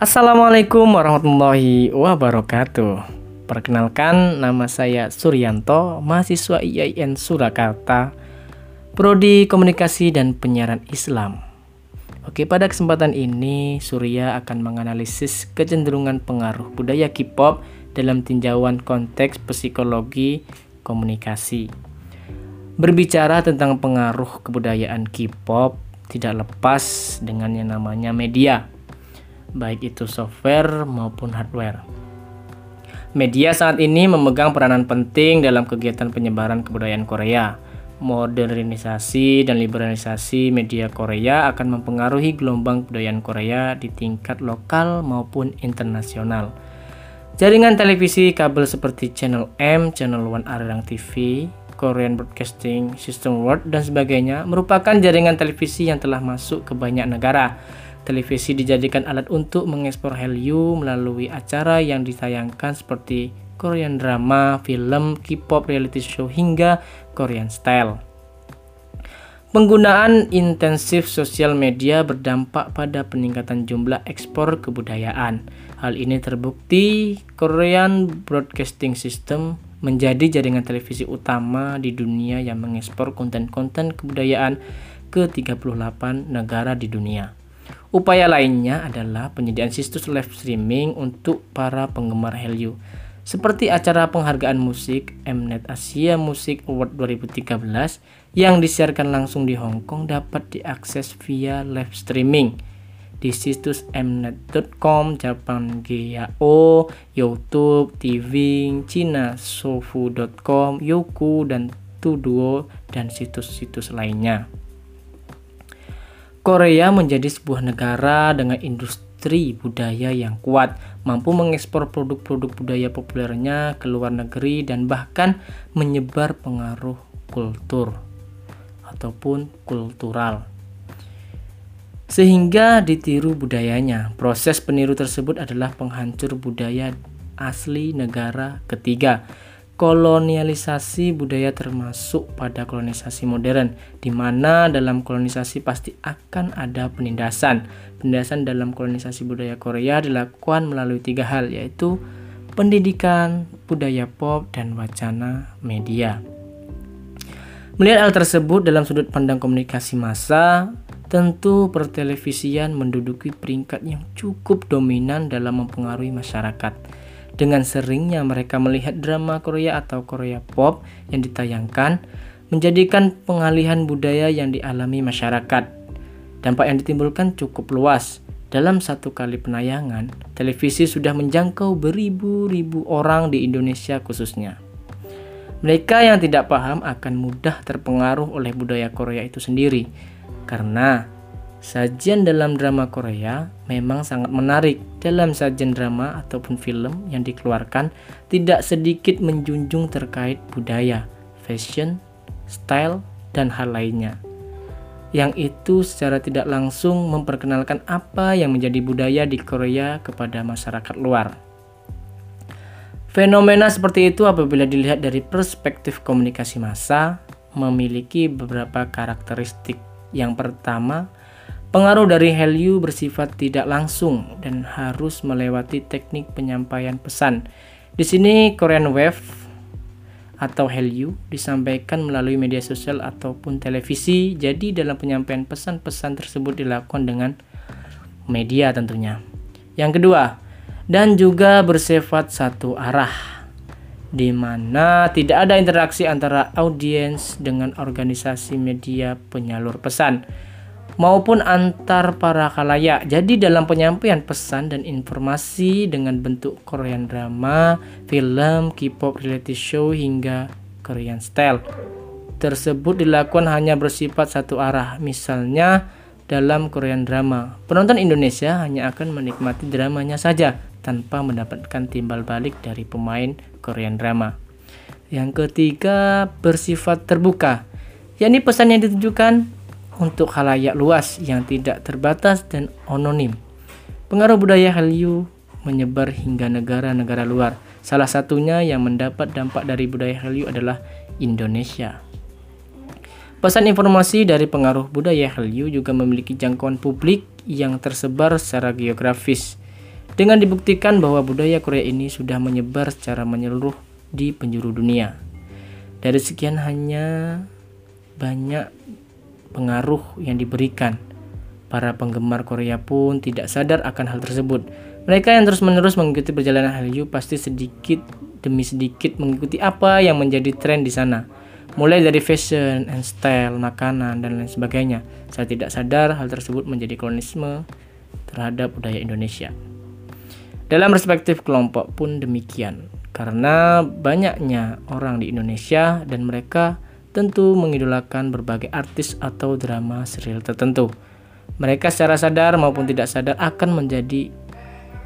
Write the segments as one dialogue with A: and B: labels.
A: Assalamualaikum warahmatullahi wabarakatuh. Perkenalkan, nama saya Suryanto, mahasiswa IAIN Surakarta, Prodi Komunikasi dan Penyiaran Islam. Oke, pada kesempatan ini Surya akan menganalisis kecenderungan pengaruh budaya K-pop dalam tinjauan konteks psikologi komunikasi. Berbicara tentang pengaruh kebudayaan K-pop tidak lepas dengan yang namanya media baik itu software maupun hardware. Media saat ini memegang peranan penting dalam kegiatan penyebaran kebudayaan Korea. Modernisasi dan liberalisasi media Korea akan mempengaruhi gelombang kebudayaan Korea di tingkat lokal maupun internasional. Jaringan televisi kabel seperti Channel M, Channel One Arirang TV, Korean Broadcasting System World, dan sebagainya merupakan jaringan televisi yang telah masuk ke banyak negara Televisi dijadikan alat untuk mengekspor Hallyu melalui acara yang ditayangkan seperti Korean drama, film, K-pop reality show hingga Korean style. Penggunaan intensif sosial media berdampak pada peningkatan jumlah ekspor kebudayaan. Hal ini terbukti Korean Broadcasting System menjadi jaringan televisi utama di dunia yang mengekspor konten-konten kebudayaan ke 38 negara di dunia. Upaya lainnya adalah penyediaan situs live streaming untuk para penggemar Hallyu. Seperti acara penghargaan musik Mnet Asia Music Award 2013 yang disiarkan langsung di Hong Kong dapat diakses via live streaming di situs mnet.com, Japan GAO, YouTube, TV, Cina, Sofu.com, Yoku, dan Tuduo, dan situs-situs lainnya. Korea menjadi sebuah negara dengan industri budaya yang kuat, mampu mengekspor produk-produk budaya populernya ke luar negeri dan bahkan menyebar pengaruh kultur ataupun kultural. Sehingga ditiru budayanya. Proses peniru tersebut adalah penghancur budaya asli negara ketiga kolonialisasi budaya termasuk pada kolonisasi modern, di mana dalam kolonisasi pasti akan ada penindasan. Penindasan dalam kolonisasi budaya Korea dilakukan melalui tiga hal, yaitu pendidikan, budaya pop, dan wacana media. Melihat hal tersebut dalam sudut pandang komunikasi massa, tentu pertelevisian menduduki peringkat yang cukup dominan dalam mempengaruhi masyarakat dengan seringnya mereka melihat drama Korea atau Korea pop yang ditayangkan, menjadikan pengalihan budaya yang dialami masyarakat. Dampak yang ditimbulkan cukup luas. Dalam satu kali penayangan, televisi sudah menjangkau beribu-ribu orang di Indonesia khususnya. Mereka yang tidak paham akan mudah terpengaruh oleh budaya Korea itu sendiri, karena Sajian dalam drama Korea memang sangat menarik. Dalam sajian drama ataupun film yang dikeluarkan, tidak sedikit menjunjung terkait budaya, fashion, style, dan hal lainnya. Yang itu secara tidak langsung memperkenalkan apa yang menjadi budaya di Korea kepada masyarakat luar. Fenomena seperti itu apabila dilihat dari perspektif komunikasi massa memiliki beberapa karakteristik. Yang pertama, Pengaruh dari Hallyu bersifat tidak langsung dan harus melewati teknik penyampaian pesan. Di sini Korean Wave atau Hallyu disampaikan melalui media sosial ataupun televisi. Jadi dalam penyampaian pesan-pesan tersebut dilakukan dengan media tentunya. Yang kedua, dan juga bersifat satu arah di mana tidak ada interaksi antara audiens dengan organisasi media penyalur pesan maupun antar para khalayak. Jadi dalam penyampaian pesan dan informasi dengan bentuk Korean drama, film, K-pop reality show hingga Korean style tersebut dilakukan hanya bersifat satu arah. Misalnya dalam Korean drama, penonton Indonesia hanya akan menikmati dramanya saja tanpa mendapatkan timbal balik dari pemain Korean drama. Yang ketiga, bersifat terbuka, yakni pesan yang ditujukan untuk halayak luas yang tidak terbatas dan anonim. Pengaruh budaya Hallyu menyebar hingga negara-negara luar. Salah satunya yang mendapat dampak dari budaya Hallyu adalah Indonesia. Pesan informasi dari pengaruh budaya Hallyu juga memiliki jangkauan publik yang tersebar secara geografis. dengan dibuktikan bahwa budaya Korea ini sudah menyebar secara menyeluruh di penjuru dunia. Dari sekian hanya banyak pengaruh yang diberikan. Para penggemar Korea pun tidak sadar akan hal tersebut. Mereka yang terus-menerus mengikuti perjalanan Hallyu pasti sedikit demi sedikit mengikuti apa yang menjadi tren di sana. Mulai dari fashion and style, makanan, dan lain sebagainya. Saya tidak sadar hal tersebut menjadi kolonisme terhadap budaya Indonesia. Dalam perspektif kelompok pun demikian. Karena banyaknya orang di Indonesia dan mereka tentu mengidolakan berbagai artis atau drama serial tertentu. Mereka secara sadar maupun tidak sadar akan menjadi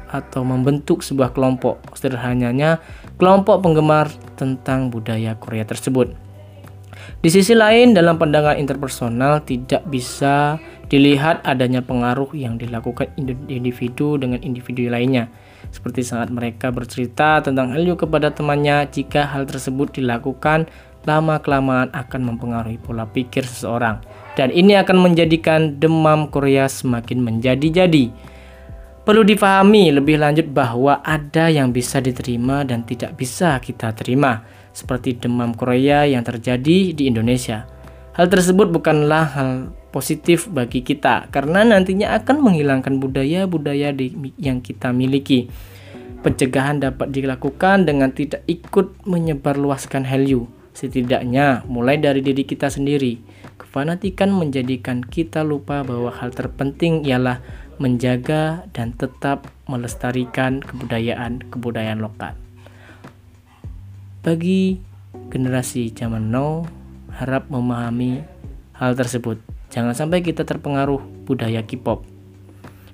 A: atau membentuk sebuah kelompok. Sederhananya, kelompok penggemar tentang budaya Korea tersebut. Di sisi lain, dalam pandangan interpersonal tidak bisa dilihat adanya pengaruh yang dilakukan individu dengan individu lainnya. Seperti saat mereka bercerita tentang Hallyu kepada temannya, jika hal tersebut dilakukan lama-kelamaan akan mempengaruhi pola pikir seseorang. Dan ini akan menjadikan demam Korea semakin menjadi-jadi. Perlu difahami lebih lanjut bahwa ada yang bisa diterima dan tidak bisa kita terima, seperti demam Korea yang terjadi di Indonesia. Hal tersebut bukanlah hal positif bagi kita karena nantinya akan menghilangkan budaya-budaya yang kita miliki. Pencegahan dapat dilakukan dengan tidak ikut menyebarluaskan Hallyu Setidaknya mulai dari diri kita sendiri. Kefanatikan menjadikan kita lupa bahwa hal terpenting ialah menjaga dan tetap melestarikan kebudayaan-kebudayaan lokal. Bagi generasi zaman now, harap memahami hal tersebut. Jangan sampai kita terpengaruh budaya K-pop.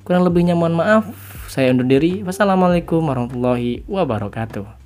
A: Kurang lebihnya mohon maaf. Saya undur diri. Wassalamualaikum warahmatullahi wabarakatuh.